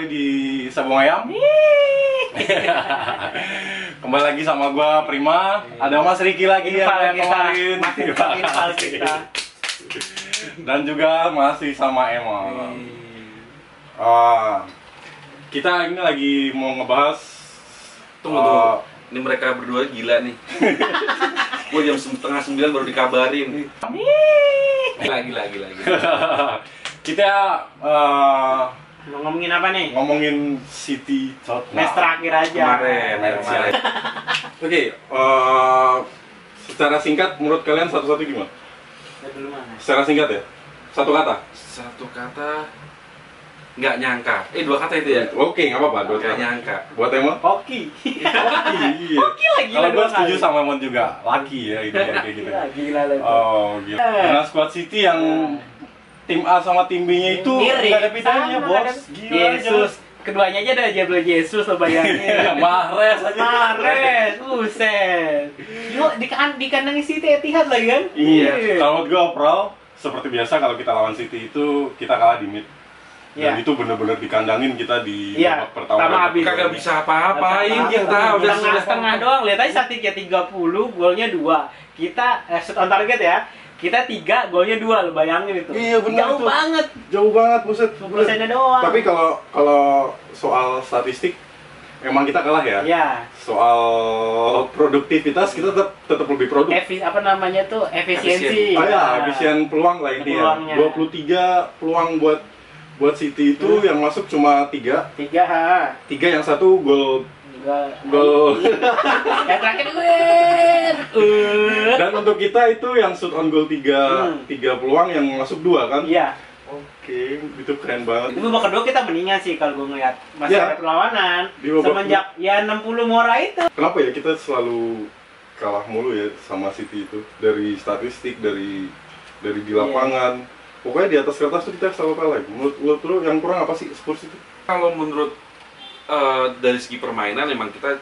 kembali di Sabung Ayam. kembali lagi sama gua Prima. Ada Mas Riki lagi yang kita. kemarin. Masih infal kita. Dan juga masih sama Emma. Ah, kita ini lagi mau ngebahas Tunggu tunggu. Ini mereka berdua gila nih. Gue jam setengah sembilan baru dikabarin. Gila gila gila. gila. kita Mau ngomongin apa nih? ngomongin City Tottenham. Match terakhir aja. Kemarin, Kemarin. Oke, eh, secara singkat menurut kalian satu-satu gimana? Mana? Secara singkat ya? Satu kata? Satu kata nggak nyangka. Eh dua kata itu ya. Oke, nggak apa-apa. Dua Nggak kata. nyangka. Buat Emma? Hoki. Iya. lagi Kalau gue setuju kali. sama Emon juga. Laki ya itu ya, kayak gitu. Gila, gila lah. itu. Oh, gila. Eh. Dengan squad City yang tim A sama tim B-nya itu Mirip. nggak ada bedanya, Bos. Gila. Yesus. Keduanya aja ada Jablo Yesus lo bayangin. Mahrez aja. Mares, buset. Yuk di, kan, di kandang City Etihad lagi kan? Iya. Kalau menurut gue overall seperti biasa kalau kita lawan City itu kita kalah di mid. Dan Iya. itu bener-bener dikandangin kita di Iya, babak pertama. habis. Kagak bisa apa-apain kita udah setengah doang lihat aja statiknya 30 golnya 2 kita eh, shoot on target ya kita 3 golnya 2 lo bayangin itu Iya, benar jauh itu. banget Jauh banget, buset. persennya doang Tapi kalau kalau soal statistik emang kita kalah ya. ya Soal produktivitas kita tetap tetap lebih produk. efi, apa namanya tuh efisiensi Ah ya, Nah, efisien peluang lah intinya. Peluangnya. 23 peluang buat buat City itu yang masuk cuma 3. tiga ha 3 yang satu gol. Gol. yang terakhir win uh. Dan untuk kita itu yang shoot on goal 3 Hmm. 3 peluang yang masuk 2 kan? iya Oke, itu keren banget. itu babak kedua kita mendingan sih kalau gue ngeliat masih Iya. ada perlawanan semenjak ya 60 Mora itu Kenapa ya kita selalu kalah mulu ya sama City itu dari statistik dari dari di Iya. lapangan pokoknya di atas kertas tuh kita selalu kalah menurut menurut lu yang kurang apa sih Spurs itu Kalau menurut eh, dari segi permainan emang kita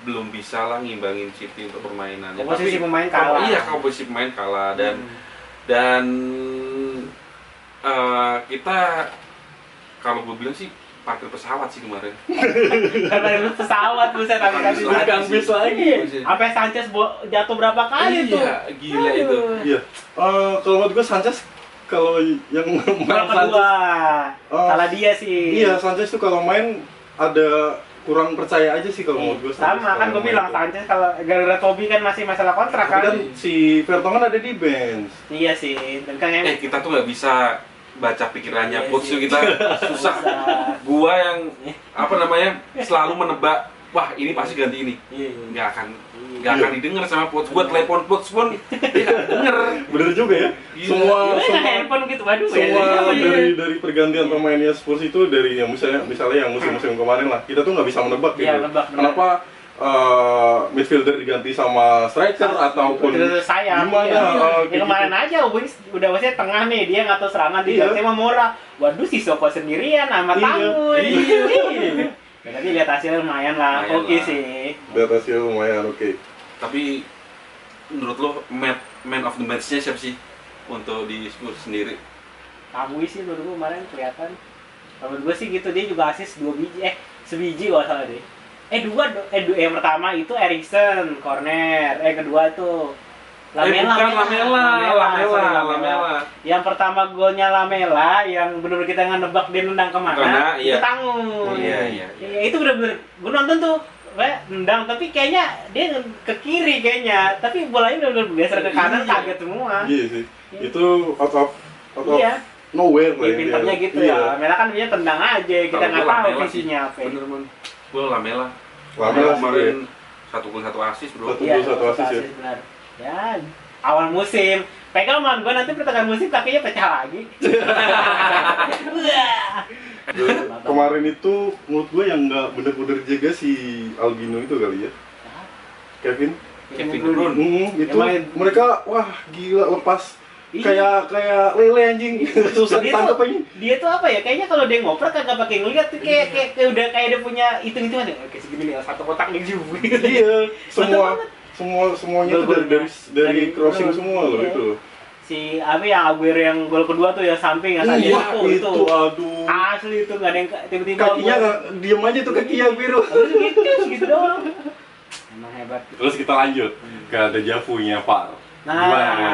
belum bisa lah ngimbangin City untuk permainannya. Komposisi Tapi- pemain kalah. Iya, komposisi pemain kalah dan Hmm. dan eh, kita kalau gue bilang sih parkir pesawat sih kemarin. Karena itu pesawat buset tapi kan sih. bis lagi. Iya. Sampai Sanchez jatuh berapa kali tuh? Iya, gila itu. Aduh. iya Eh, kalau menurut gue Sanchez kalau yang main Sanchez kedua. Oh. Salah dia sih. iya Sanchez tuh kalau main ada kurang percaya aja sih kalau menurut gue Sama kan gue bilang Sanchez kalau gara-gara Toby kan masih masalah kontrak tapi kan. kan si Vertonghen ada di bench Iya sih. Dan kan Eh kita tuh nggak bisa baca pikirannya Iya coach kita susah. Susah. Gua yang apa namanya selalu menebak wah ini pasti ganti ini Iya. nggak akan Iya. nggak akan didengar sama coach gua telepon coach pun dia nggak denger bener juga ya semua semua handphone gitu waduh ya. semua Iya. dari dari pergantian pemainnya Spurs itu dari yang misalnya misalnya yang musim-musim kemarin lah kita tuh nggak bisa menebak gitu Iya, kenapa eh, midfielder diganti sama striker ataupun sayang. gimana Iya. eh, Ya, kayak kemarin gitu. aja Wings udah maksudnya tengah nih dia nggak tahu serangan Iya. diganti sama Mora. Waduh si Soko sendirian sama Iya. Tangun. Iya. Ya, tapi lihat hasilnya lumayan lah. Lumayan Oke lah. sih. Di atasnya lumayan oke tapi menurut lo man, man of the match-nya siapa sih untuk di Spurs sendiri Kamui sih menurut gue kemarin kelihatan. Menurut gue sih gitu dia juga asis dua biji eh sebiji kalau salah deh. Eh dua eh dua, yang pertama itu Erikson corner. Eh kedua tuh eh bukan Lamela Lamela sorry, Lamela Yang pertama golnya Lamela yang benar-benar kita nggak nebak dia nendang ke mana, itu iya. tanggung. Iya, iya, iya. Ya, itu benar-benar gue nonton tuh kayak nendang tapi kayaknya dia ke kiri kayaknya tapi bolanya benar-benar geser ke kanan Iya. kaget semua. iya sih itu out of out of Iya. nowhere lah Ya, intinya. pinternya gitu Iya. ya. Lamela kan dia tendang aja, kita nggak tahu Lamela sih. visinya apa. bener man gua Lamela Lamela kemarin satu gol satu asis bro Satu. Iya, gol, satu assist ya. benar. Ya, awal musim. Pegang man, gue nanti pertengahan musim kakinya pecah lagi. Wah. kemarin itu menurut gue yang nggak bener-bener jaga si Albino itu kali ya Kevin Kevin Bruyne. Hmm, itu Emang- mereka wah gila lepas Iya. kayak kayak lele anjing susah ditangkap aja dia tuh apa ya kayaknya kalau dia ngoper kagak pakai ngeliat tuh kayak, kayak, kayak udah kayak dia punya hitung hitungan ya oke segini nih satu kotak nih juga iya semua. Semua semuanya tuh dari dari dari Dari- crossing dari- semua loh iya. itu loh si apa yang Aguero yang gol kedua tuh ya samping ya Iya, itu, itu, itu aduh. asli itu nggak ada yang tiba-tiba Kakinya gua- nggak diem aja tuh kaki Aguero. Terus gitu gitu doang emang hebat Terus kita lanjut ke dejavunya Pak. Nah, Gimana?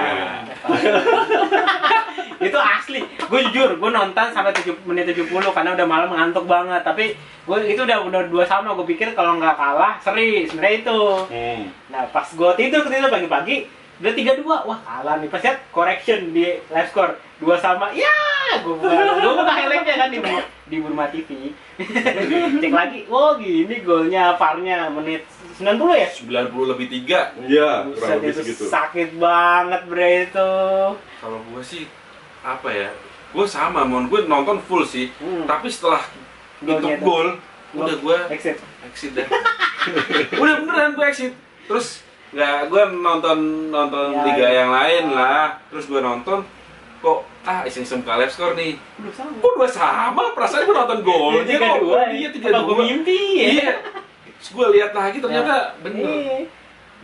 itu asli. Gue jujur, gue nonton sampai 7 menit 70 karena udah malam ngantuk banget. Tapi gue itu udah udah dua sama. Gue pikir kalau nggak kalah seri sebenarnya itu. Hmm. Nah pas gue tidur tidur pagi-pagi udah tiga dua wah kalah nih pas lihat correction di live score dua sama ya gue buka gue buka highlightnya kan di di Burma TV cek lagi oh gini golnya farnya menit 90 ya 90 lebih 3 Iya, kurang lebih itu segitu. sakit banget bre itu Kalau gue sih apa ya? Gue sama, mon gue nonton full sih. Hmm. Tapi setelah itu gol, udah gue exit exit dah. udah beneran gue exit. Terus nggak gue nonton nonton Ya, liga ya. yang lain lah. Terus gue nonton kok ah iseng iseng live score nih. Udah sama Kok dua sama? Perasaan gue nonton golnya kok. dua Iya tiga gue dua. mimpi ya Iya. Terus gue lihat lagi ternyata bener.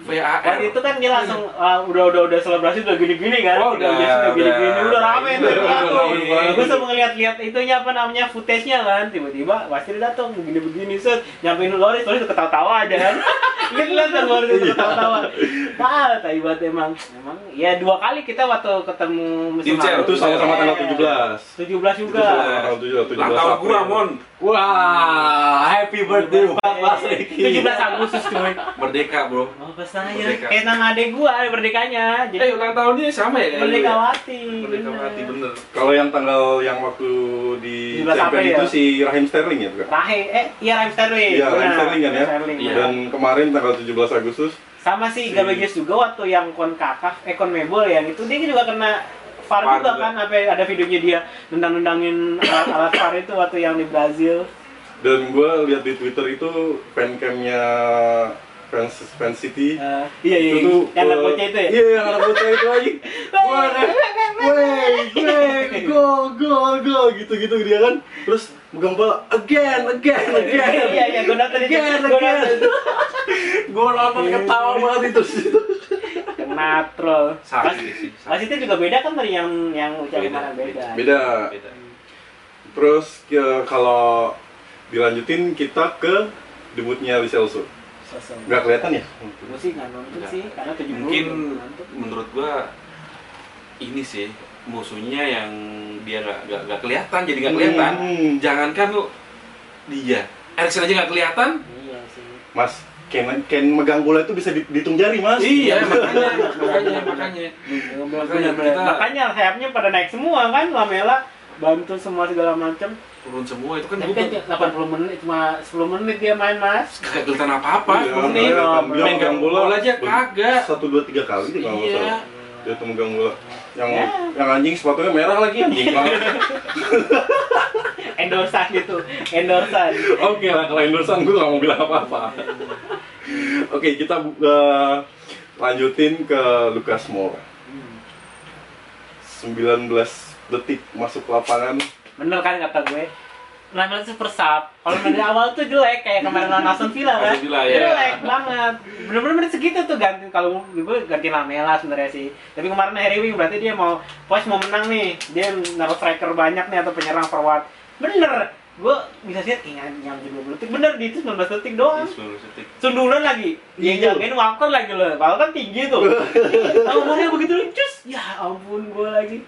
Iya. VAR. Waktu itu kan dia langsung ah, udah udah udah selebrasi udah gini-gini kan. Oh, udah, udah gini-gini udah. udah rame tuh. Udah rame banget. Gue sama ngeliat-liat itunya apa namanya footage-nya kan. Tiba-tiba pasti dia datang begini-begini set nyampein Loris, Loris udah ketawa-tawa aja kan. Lihat lihat kan Loris udah ketawa-tawa. Ah, tai banget emang. Emang ya dua kali kita waktu ketemu musim Tim Cel, Itu sama-sama tanggal 17. 17 juga. Tanggal 17, 17 Ulang tahun gue, mon. Wah, happy birthday buat Mas Eki. 17 Agustus cuy. Merdeka bro. Oh. Merdeka. Kayak nama adek gua merdekanya. Jadi Eh ulang tahunnya sama ya? kayak lu ya? Merdekawati. Merdekawati bener. Kalau yang tanggal yang waktu di 17 champion itu ya? si Rahim Sterling ya, bukan? Rahe, eh iya Raheem Sterling. Iya, benar. Sterling kan ya? Sterling, Iya. Dan kemarin tanggal 17 Agustus Sama si Si- Gabagius juga waktu yang Concacaf, eh Conmebol yang itu dia juga kena VAR juga kan, apa ada videonya dia nendang-nendangin alat, alat VAR itu waktu yang di Brazil. dan gue lihat di Twitter itu fancamnya fans fans City Eh, iya iya, itu tuh yang anak bocah itu ya. Iya, yang anak bocah itu aja. Wah, wey, wey, go, go, go, gitu-gitu dia kan. Terus megang bola again, again, again. Iya iya, gue Gue nonton itu. Gue nonton ketawa banget itu. Troll. Sakit itu juga beda kan dari yang yang ucapan Beda, beda. Beda. Beda. Terus ya, kalau dilanjutin kita ke debutnya Li Celso. Sosok. Nggak kelihatan ya? Gue sih nggak nonton sih, karena 70 Mungkin menurut gua ini sih musuhnya yang dia nggak nggak nggak kelihatan jadi nggak kelihatan. Hmm. Jangankan lu dia, Erikson aja nggak kelihatan. Iya sih. Mas, Ken, Ken megang bola itu bisa di- dihitung jari, Mas. Iya makanya makanya makanya. Makanya, Makanya kita- makanya sayapnya pada naik semua kan, Lamela bantu semua segala macam. Turun semua itu kan Tapi gua kan 80 menit cuma 10 menit dia main mas. kagak kelihatan apa-apa. Iya, Ini, makanya oh, dia main megang bola, bola aja kagak. Satu dua tiga kali dia kalau Iya. salah. Dia tuh megang bola. Yang Ya. yang anjing sepatunya merah lagi anjing banget. Endorsan gitu, endorsan. Oke lah kalau endorsan gue gak mau bilang apa-apa. Oke kita uh, lanjutin ke Lucas Moura. 19 detik masuk lapangan. Bener kan kata gue? Lamela super sub. Kalau dari awal tuh jelek kayak kemarin lawan Aston Villa kan. Villa, ya. Jelek banget. Bener-bener menit segitu tuh ganti kalau gue ganti Lamela sebenarnya sih. Tapi kemarin Harry Wing berarti dia mau pos mau menang nih. Dia naruh striker banyak nih atau penyerang forward. Bener. Gue bisa lihat ingat nyam 20 detik. Bener di itu 19 detik doang. Sepuluh detik. Sundulan lagi. Yang Iya. jagain Walker lagi loh. Walker kan tinggi tuh. Ngomongnya begitu lucu. Ya ampun gue lagi.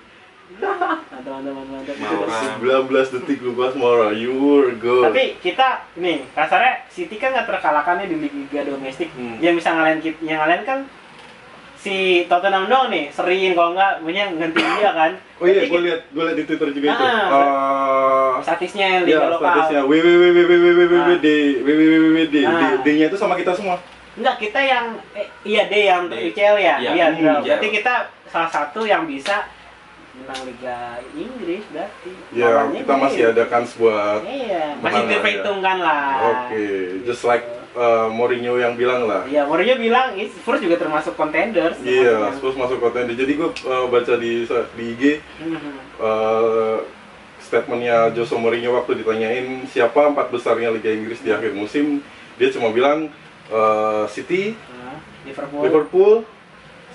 Mantap, mantap, mantap. Maura. 19 detik Lucas Moura. You were good. Tapi kita nih kasarnya City kan nggak terkalahkannya di liga domestik. Hmm. Yang bisa ngalahin kita, yang ngalahin kan si Tottenham doang nih, sering kalau nggak punya ganti dia kan. oh iya, gue lihat gue lihat di Twitter juga itu. Uh, statisnya liga ya, lokal. statusnya www.www.d www.d Ah. D-nya itu sama kita semua. Enggak, kita yang eh, iya deh yang D. UCL ya. Iya, Iya, iya. berarti kita salah satu yang bisa menang Liga Inggris berarti. Ya, kita masih ada kans buat Iya, masih menang lah, diperhitungkan lah. Oke, just like uh, Mourinho yang bilang lah. Iya, Mourinho bilang "Is- Spurs juga termasuk contenders. Iya, Spurs masuk kontender. Jadi gue uh, baca di di IG uh, statementnya Jose Mourinho waktu ditanyain siapa empat besarnya Liga Inggris di akhir musim, dia cuma bilang uh, City, Liverpool. Liverpool,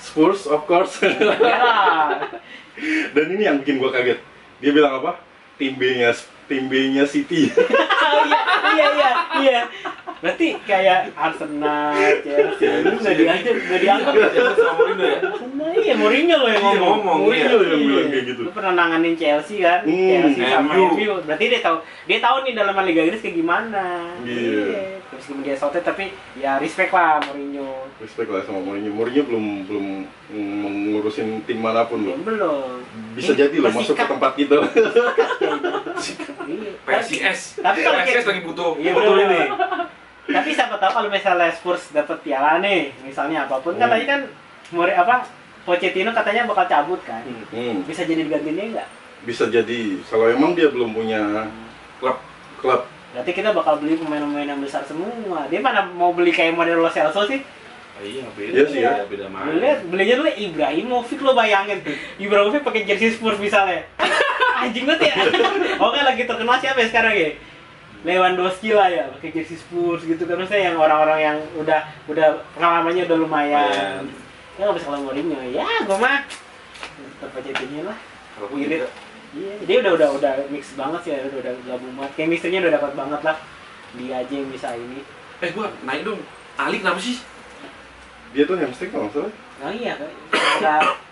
Spurs of course. Ya. Dan ini yang bikin gua kaget. Dia bilang apa? Tim B-nya tim B-nya City. iya, iya, iya, iya. Berarti kayak Arsenal, Chelsea, itu nggak dianggap, nggak dianggap. Dia sama Mourinho ya? Arsenal, iya Mourinho loh yang Iya, ngomong. ngomong, Mourinho iya. yang Iya. bilang kayak gitu. Lu pernah nanganin Chelsea kan? Hmm, Chelsea sama MU. Berarti dia tahu dia tahu nih dalam Liga Inggris kayak gimana. Iya. Terus kemudian dia Southampton tapi ya respect lah Mourinho. Respect lah sama Mourinho. Mourinho belum belum mengurusin tim mana pun loh. Belum. Bisa Ini jadi loh masuk ke tempat kita. Iya. PSIS. Tapi kalau PSIS lagi butuh Iya, butuh ini. Tapi siapa tahu kalau misalnya Spurs dapat piala nih, misalnya apa pun Hmm. katanya kan Mori apa Pochettino katanya bakal cabut kan. Hmm, Bisa jadi digantinya enggak? bisa jadi kalau emang dia belum punya Klub klub. Berarti kita bakal beli pemain-pemain yang besar semua. Dia mana mau beli kayak model Lo Celso sih? Ah, Iya, beda. Iya sih ya. Beda Lu mana. lihat belinya dulu Ibrahimovic lo bayangin tuh. Ibrahimovic pakai jersey Spurs misalnya. Anjing banget ya. Oke lagi terkenal siapa ya sekarang ya? Lewandowski lah ya pakai jersey Spurs gitu kan maksudnya yang orang-orang yang udah udah pengalamannya udah lumayan. Ya nggak bisa kalau Mourinho ya, gua mah tetap aja ini lah. Kalau Irit. Iya, dia udah udah udah mix banget sih, udah udah gabung banget. Chemistry-nya udah dapat banget lah. Dia aja yang bisa ini. eh gua naik dong. Ali kenapa sih? Dia tuh hamstring kalau nggak salah. Nah iya, kan.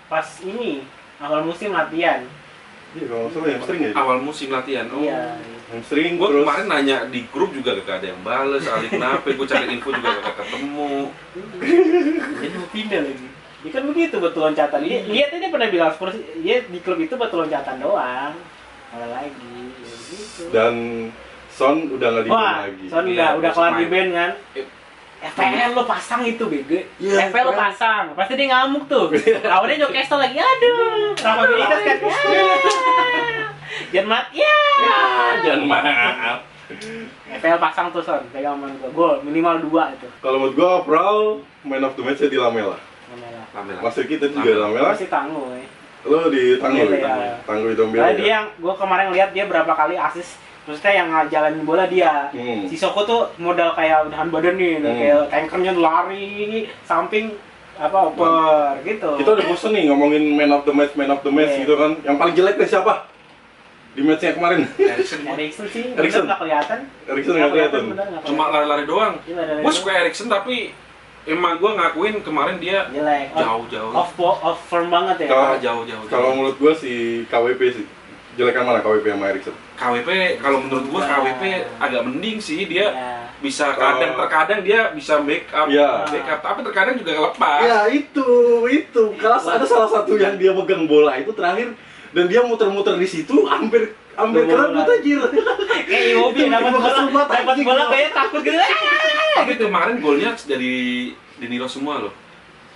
Pas ini awal musim latihan. Iya kalau nggak salah hamstring ya. Awal musim latihan. Oh. Iya. Hamstring Gue terus. kemarin nanya di grup juga gak ada yang bales, Ali kenapa? Gue cari info juga gak ketemu. Jadi mau pindah lagi. Dia kan begitu betul loncatan. Dia, lihat dia pernah bilang Spurs, dia di klub itu betul loncatan doang. Ada lagi. Ya, gitu. Dan Son udah nggak di lagi. Son Iya, udah kelar di band kan. Eh. FPL lo pasang itu bego. Iya, FPL lo pasang. Pasti dia ngamuk tuh. Awalnya Newcastle lagi aduh. Rafa Benitez kan. Jangan mat. Ya. Jangan maaf. FPL pasang tuh Son. Pegang sama gua. Gol minimal dua itu. Kalau menurut gua overall man of the match di Lamela. Namanya. Lamela. Masih kita juga Lamela. Lamela. Pasti tangguh ya. Lo di tangguh, Iya. tangguh Dombele. Nah, dia yang gue kemarin lihat dia berapa kali asis maksudnya yang ngajalanin bola dia Hmm. si Soko tuh modal kayak udahan badan nih Hmm. kayak tankernya lari samping apa oper gitu Kita udah bosen nih ngomongin man of the match, man of the match Iya. gitu kan. Yang paling jelek nih siapa? Di matchnya kemarin. Erikson sih Erikson. nggak kelihatan Erikson Nggak kelihatan. Cuma lari-lari doang. Iya, Gue suka Eriksen tapi emang gue ngakuin kemarin dia jelek Off- jauh-jauh. off, po- off form banget ya Kalau- Jauh-jauh. Kalau menurut gua si KWP sih. Jelekan mana KWP sama Erikson? KWP kalau menurut gue KWP agak mending sih dia Ya. bisa kadang terkadang dia bisa backup Iya. backup tapi terkadang juga lepas Ya itu, itu. Kalau ada salah satu yang dia megang bola itu terakhir dan dia muter-muter di situ hampir hampir buat anjir. kayak Iwobi dapat bola dapat bola kayak takut gitu tapi kemarin golnya dari De Niro semua loh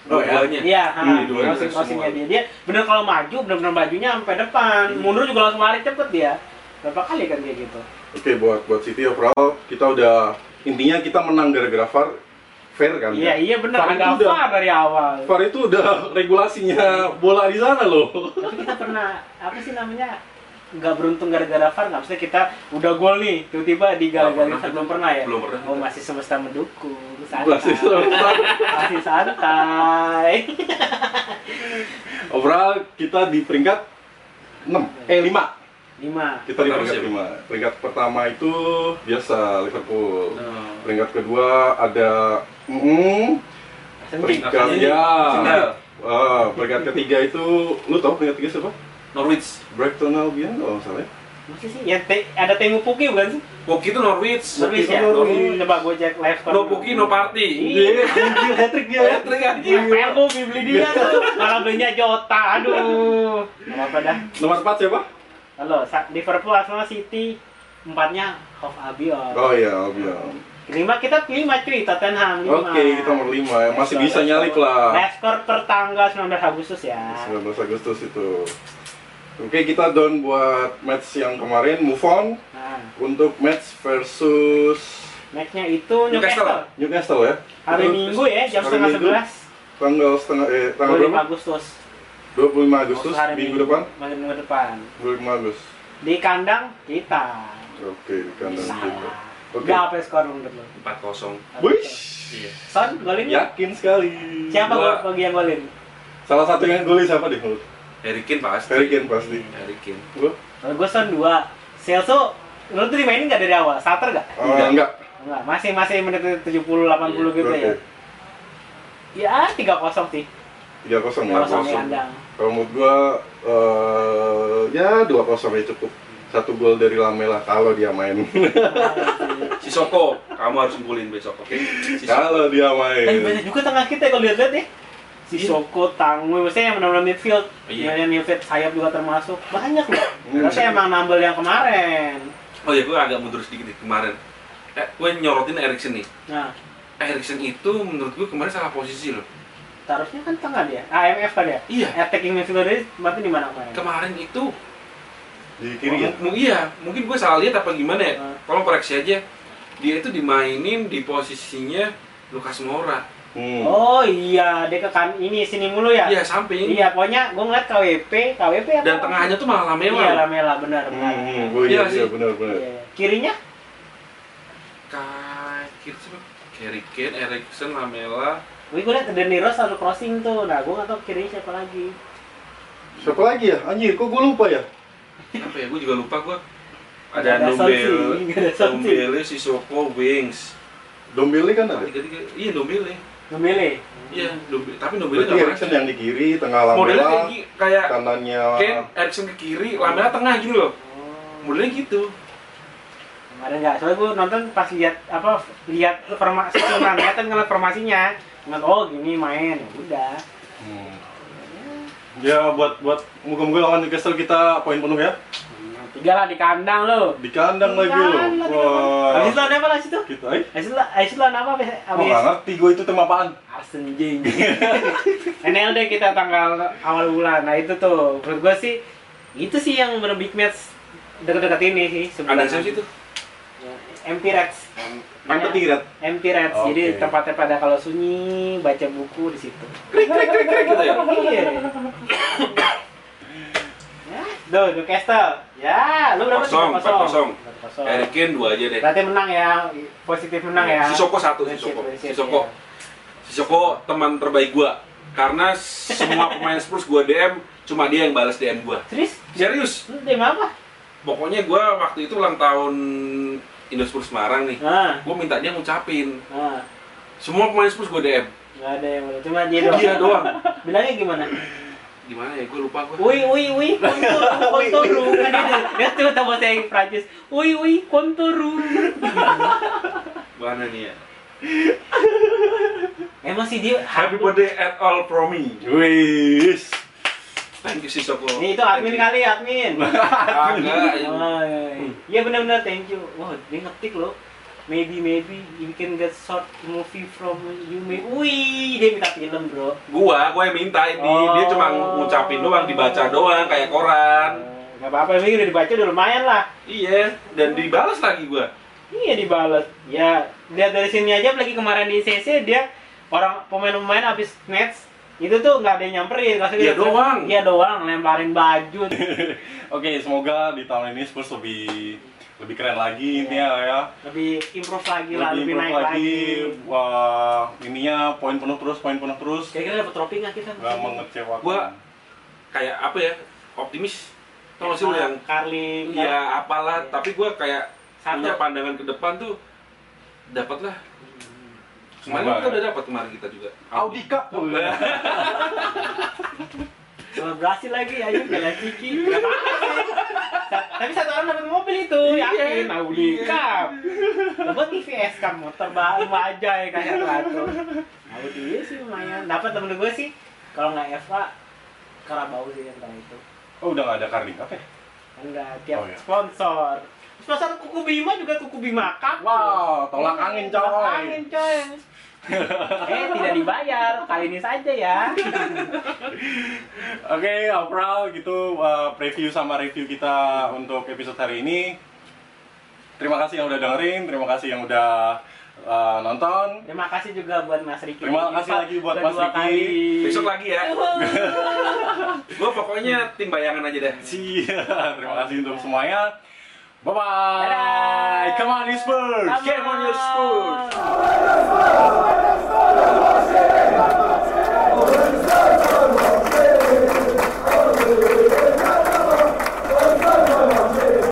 Oh, ya? dua-duanya Iya, Hmm, dua crossing semua. crossingnya dia. Dia bener kalau maju, bener-bener bajunya sampai depan. Hmm. Mundur juga langsung lari cepet dia. Berapa kali kan kayak gitu? Oke, buat buat City overall kita udah intinya kita menang gara-gara VAR fair kan? Iya, ya? iya bener. VAR Ada itu udah- VAR dari awal. VAR itu udah regulasinya bola di sana loh. Tapi kita pernah apa sih namanya? nggak beruntung gara-gara VAR nggak maksudnya kita udah gol nih tiba-tiba digagal-galin Nggak pernah. belum pernah ya Belum pernah. oh masih semesta mendukung santai Masih masih santai Overall kita di peringkat 6 eh 5. Lima Kita di peringkat? 5. Peringkat pertama itu biasa Liverpool. Nah, Peringkat kedua ada mm, peringkat ya. Ah, peringkat ketiga itu lu tau peringkat ketiga siapa? Norwich Brighton Albion kalau nggak salah. ya? Masih sih ya te- ada Temu Puki bukan sih Poki itu Norwich Service ya Norwich. Oh, coba gue cek live score no Poki no party Iya. Anjir, hat-trick dia. Hat-trick, anjing. Iya, pengen gue beli dia tuh malah belinya Jota aduh nggak apa dah Nomor 4 siapa? Halo Liverpool Arsenal City empatnya Hof Albion Oh iya, Albion. lima kita lima cuy Tottenham lima Oke, kita nomor 5. Masih bisa nyalip lah. Score per tanggal 19 Agustus ya 19 Agustus itu. Oke, kita down buat match yang kemarin. Move on nah untuk match versus matchnya itu Newcastle. Newcastle Newcastle ya. hari Itu Minggu ya jam setengah sebelas Tanggal setengah eh tanggal 25 berapa? Agustus 25 Agustus Hari minggu depan. minggu depan 25 Agustus. di kandang kita Oke, di kandang kita. Oke. Berapa skor menurut lo? 4-0 Wish. iya Son, golin ya? Yakin sekali. Siapa Gua- gol bagi yang golin? Salah satu yang golin siapa deh menurut? Harry Kane pasti. Harry Kane pasti. Harry Kane. Gua? Kalau gue son 2. Celso lu tuh dimainin nggak dari awal? Starter nggak? Oh, enggak. Enggak, masih masih menit 70 80 gitu Oke. ya. Ya 3-0 sih. 3-0 ya. 3-0 3-0. Kalau menurut gua eh ya 2-0 ya cukup. Satu gol dari Lamela kalau dia main. Sisoko, kamu harus ngumpulin besok, oke? Sisoko. kalau dia Tapi main. banyak juga tengah kita kalau lihat-lihat ya. Si Iya. Soko, Tangwe, maksudnya yang benar-benar midfield. Iya. Yang midfield sayap juga termasuk. Banyak loh. Hmm. Berarti emang nambel yang kemarin. Oh ya, gue agak mundur sedikit nih kemarin. Eh, gue nyorotin Erikson nih. Nah, Erikson itu menurut gue kemarin salah posisi loh. Harusnya kan tengah dia. AMF kan ya? Iya. Attacking midfielder ini berarti di mana kemarin? Kemarin itu Di kiri ya. mu- iya, mungkin gue salah lihat apa gimana ya? Hmm. Tolong koreksi aja. Dia itu dimainin di posisinya Lukas Moura. Hmm. Oh iya, dia ke kan ini sini mulu ya? Iya, samping. Iya, pokoknya gue ngeliat KWP, KWP apa? Dan tengahnya tuh malah Iya, Lamela. Lamela, benar, benar. Hmm, hmm. Oh iya, Iya sih. iya benar benar. Iya. Kirinya? Kaki siapa? Harry Kane, Erikson, Lamela. Wih, gue liat Danny Rose selalu crossing tuh. Nah, gue gak tau kirinya siapa lagi. Siapa lagi ya? Anjir, kok gua lupa ya? Apa ya? Gue juga lupa gue. Ada ada Dombele. Dombele, Sissoko, Wings. Dombele kan ada. Tiga tiga, iya Dombele. Ngemile. Iya, Dombele. Tapi Dombele nggak Erikson yang di kiri, tengah Modelnya kayak Lamela, kayak kanannya Kane, Erikson ke kiri, Lamela tengah gitu loh. Oh. Modelnya gitu. Kemarin nggak, soalnya gue nonton pas lihat apa lihat formasi kan ngeliat formasinya. Ngeliat oh gini main, ya udah. Hmm. Ya buat buat moga-moga lawan Newcastle kita poin penuh ya. Tiga lah di kandang lo. Di kandang Di lagi di Wah. Habis lawan apa lah situ? Kita eh. Habis habis lawan apa? Habis Oh, ngerti gue itu tema apaan. Arsen Jing. NLD kita tanggal awal bulan. Nah itu tuh, menurut gue sih itu sih yang bener big match deket-deket ini sih Ada sebenarnya. siapa sih itu? Ya, MP. Penting Rat. MP Reds. Oke. Jadi tempatnya pada kalau sunyi baca buku di situ. Krik krik krik krik gitu ya. Iya. ya, Duh, Newcastle. Ya, lu berapa? Kosong, empat kosong. Kosong. Kane dua aja deh. Berarti menang ya, positif menang ya. Sisoko satu, Sisoko. Sisoko. ya. Sisoko teman terbaik gua. Karena semua pemain Spurs gua DM, cuma dia yang balas DM gua. Serius? Serius. Lu tim apa? Pokoknya gua waktu itu ulang tahun Indo Spurs Semarang nih. Nah, Gua minta dia ngucapin. nah. Semua pemain Spurs gua DM. Nggak ada yang boleh, cuma dia doang. Dia doang. Bilangnya gimana? Gimana ya? Gua lupa gua. Woi, woi, woi, kontoru. Kan dia, dia tuh tahu bahasa yang Prancis. Woi, woi, kontoru. Mana nih ya? Emang sih dia Happy birthday at all from me. Wis. Thank you Sisoko. Nih itu admin kali, admin. Agak. Oh, iya, iya. Iya benar-benar thank you. Wah, dia ngetik loh. Maybe maybe you can get short movie from you may. Wih, dia minta film, Bro. Gua, gua yang minta ini. Dia cuma ngucapin doang, dibaca doang kayak koran. Eh, Gak apa-apa, ini udah dibaca udah lumayan lah. Iya, dan dibalas lagi gua. Iya dibalas. Ya, lihat dari sini aja lagi kemarin di CC dia orang pemain-pemain habis match itu tuh nggak ada yang nyamperin, nggak Iya doang. Iya doang, lemparin baju. Oke, semoga di tahun ini Spurs lebih lebih keren lagi intinya ya. lebih improve lagi lah, Lebih lebih improve naik lagi. lagi. Wah, ininya poin penuh terus, poin penuh terus. Kira-kira dapat trofi nggak kita? Gak mengecewakan. Gua kayak apa ya? Optimis. Tau sih lu yang Carling, ya apalah, tapi gua kayak Satu. punya pandangan ke depan tuh dapat lah. Kemarin kita ya. udah dapat kemarin kita juga. Audi Cup. Berhasil lagi, ayo jalan ciki. Nggak Tapi satu orang dapat mobil itu, yakin Audi Iya. Cup. Dapat TVS Cup motor baru aja ya kayak satu. Audi sih lumayan. Dapat temen gue sih, kalau nggak Eva, Karabau sih yang tahu itu. Oh, udah gak ada Carling Cup ya? Enggak, tiap Oh, iya. sponsor. Sponsor Kuku Bima juga Kuku Bima Cup. Wow, tolak angin coy. Tolak angin coy. Eh, tidak dibayar. Kali ini saja ya. Oke, overall gitu uh, preview sama review kita untuk episode hari ini. Terima kasih yang udah dengerin, terima kasih yang udah uh, nonton. Terima kasih juga buat Mas Riki. Terima kasih lagi buat Mas Riki. kali. Besok lagi ya. Gua pokoknya tim bayangan aja deh. Siap, terima kasih untuk semuanya. Bye bye. Come on, you Spurs. Come on, you Spurs. Spurs.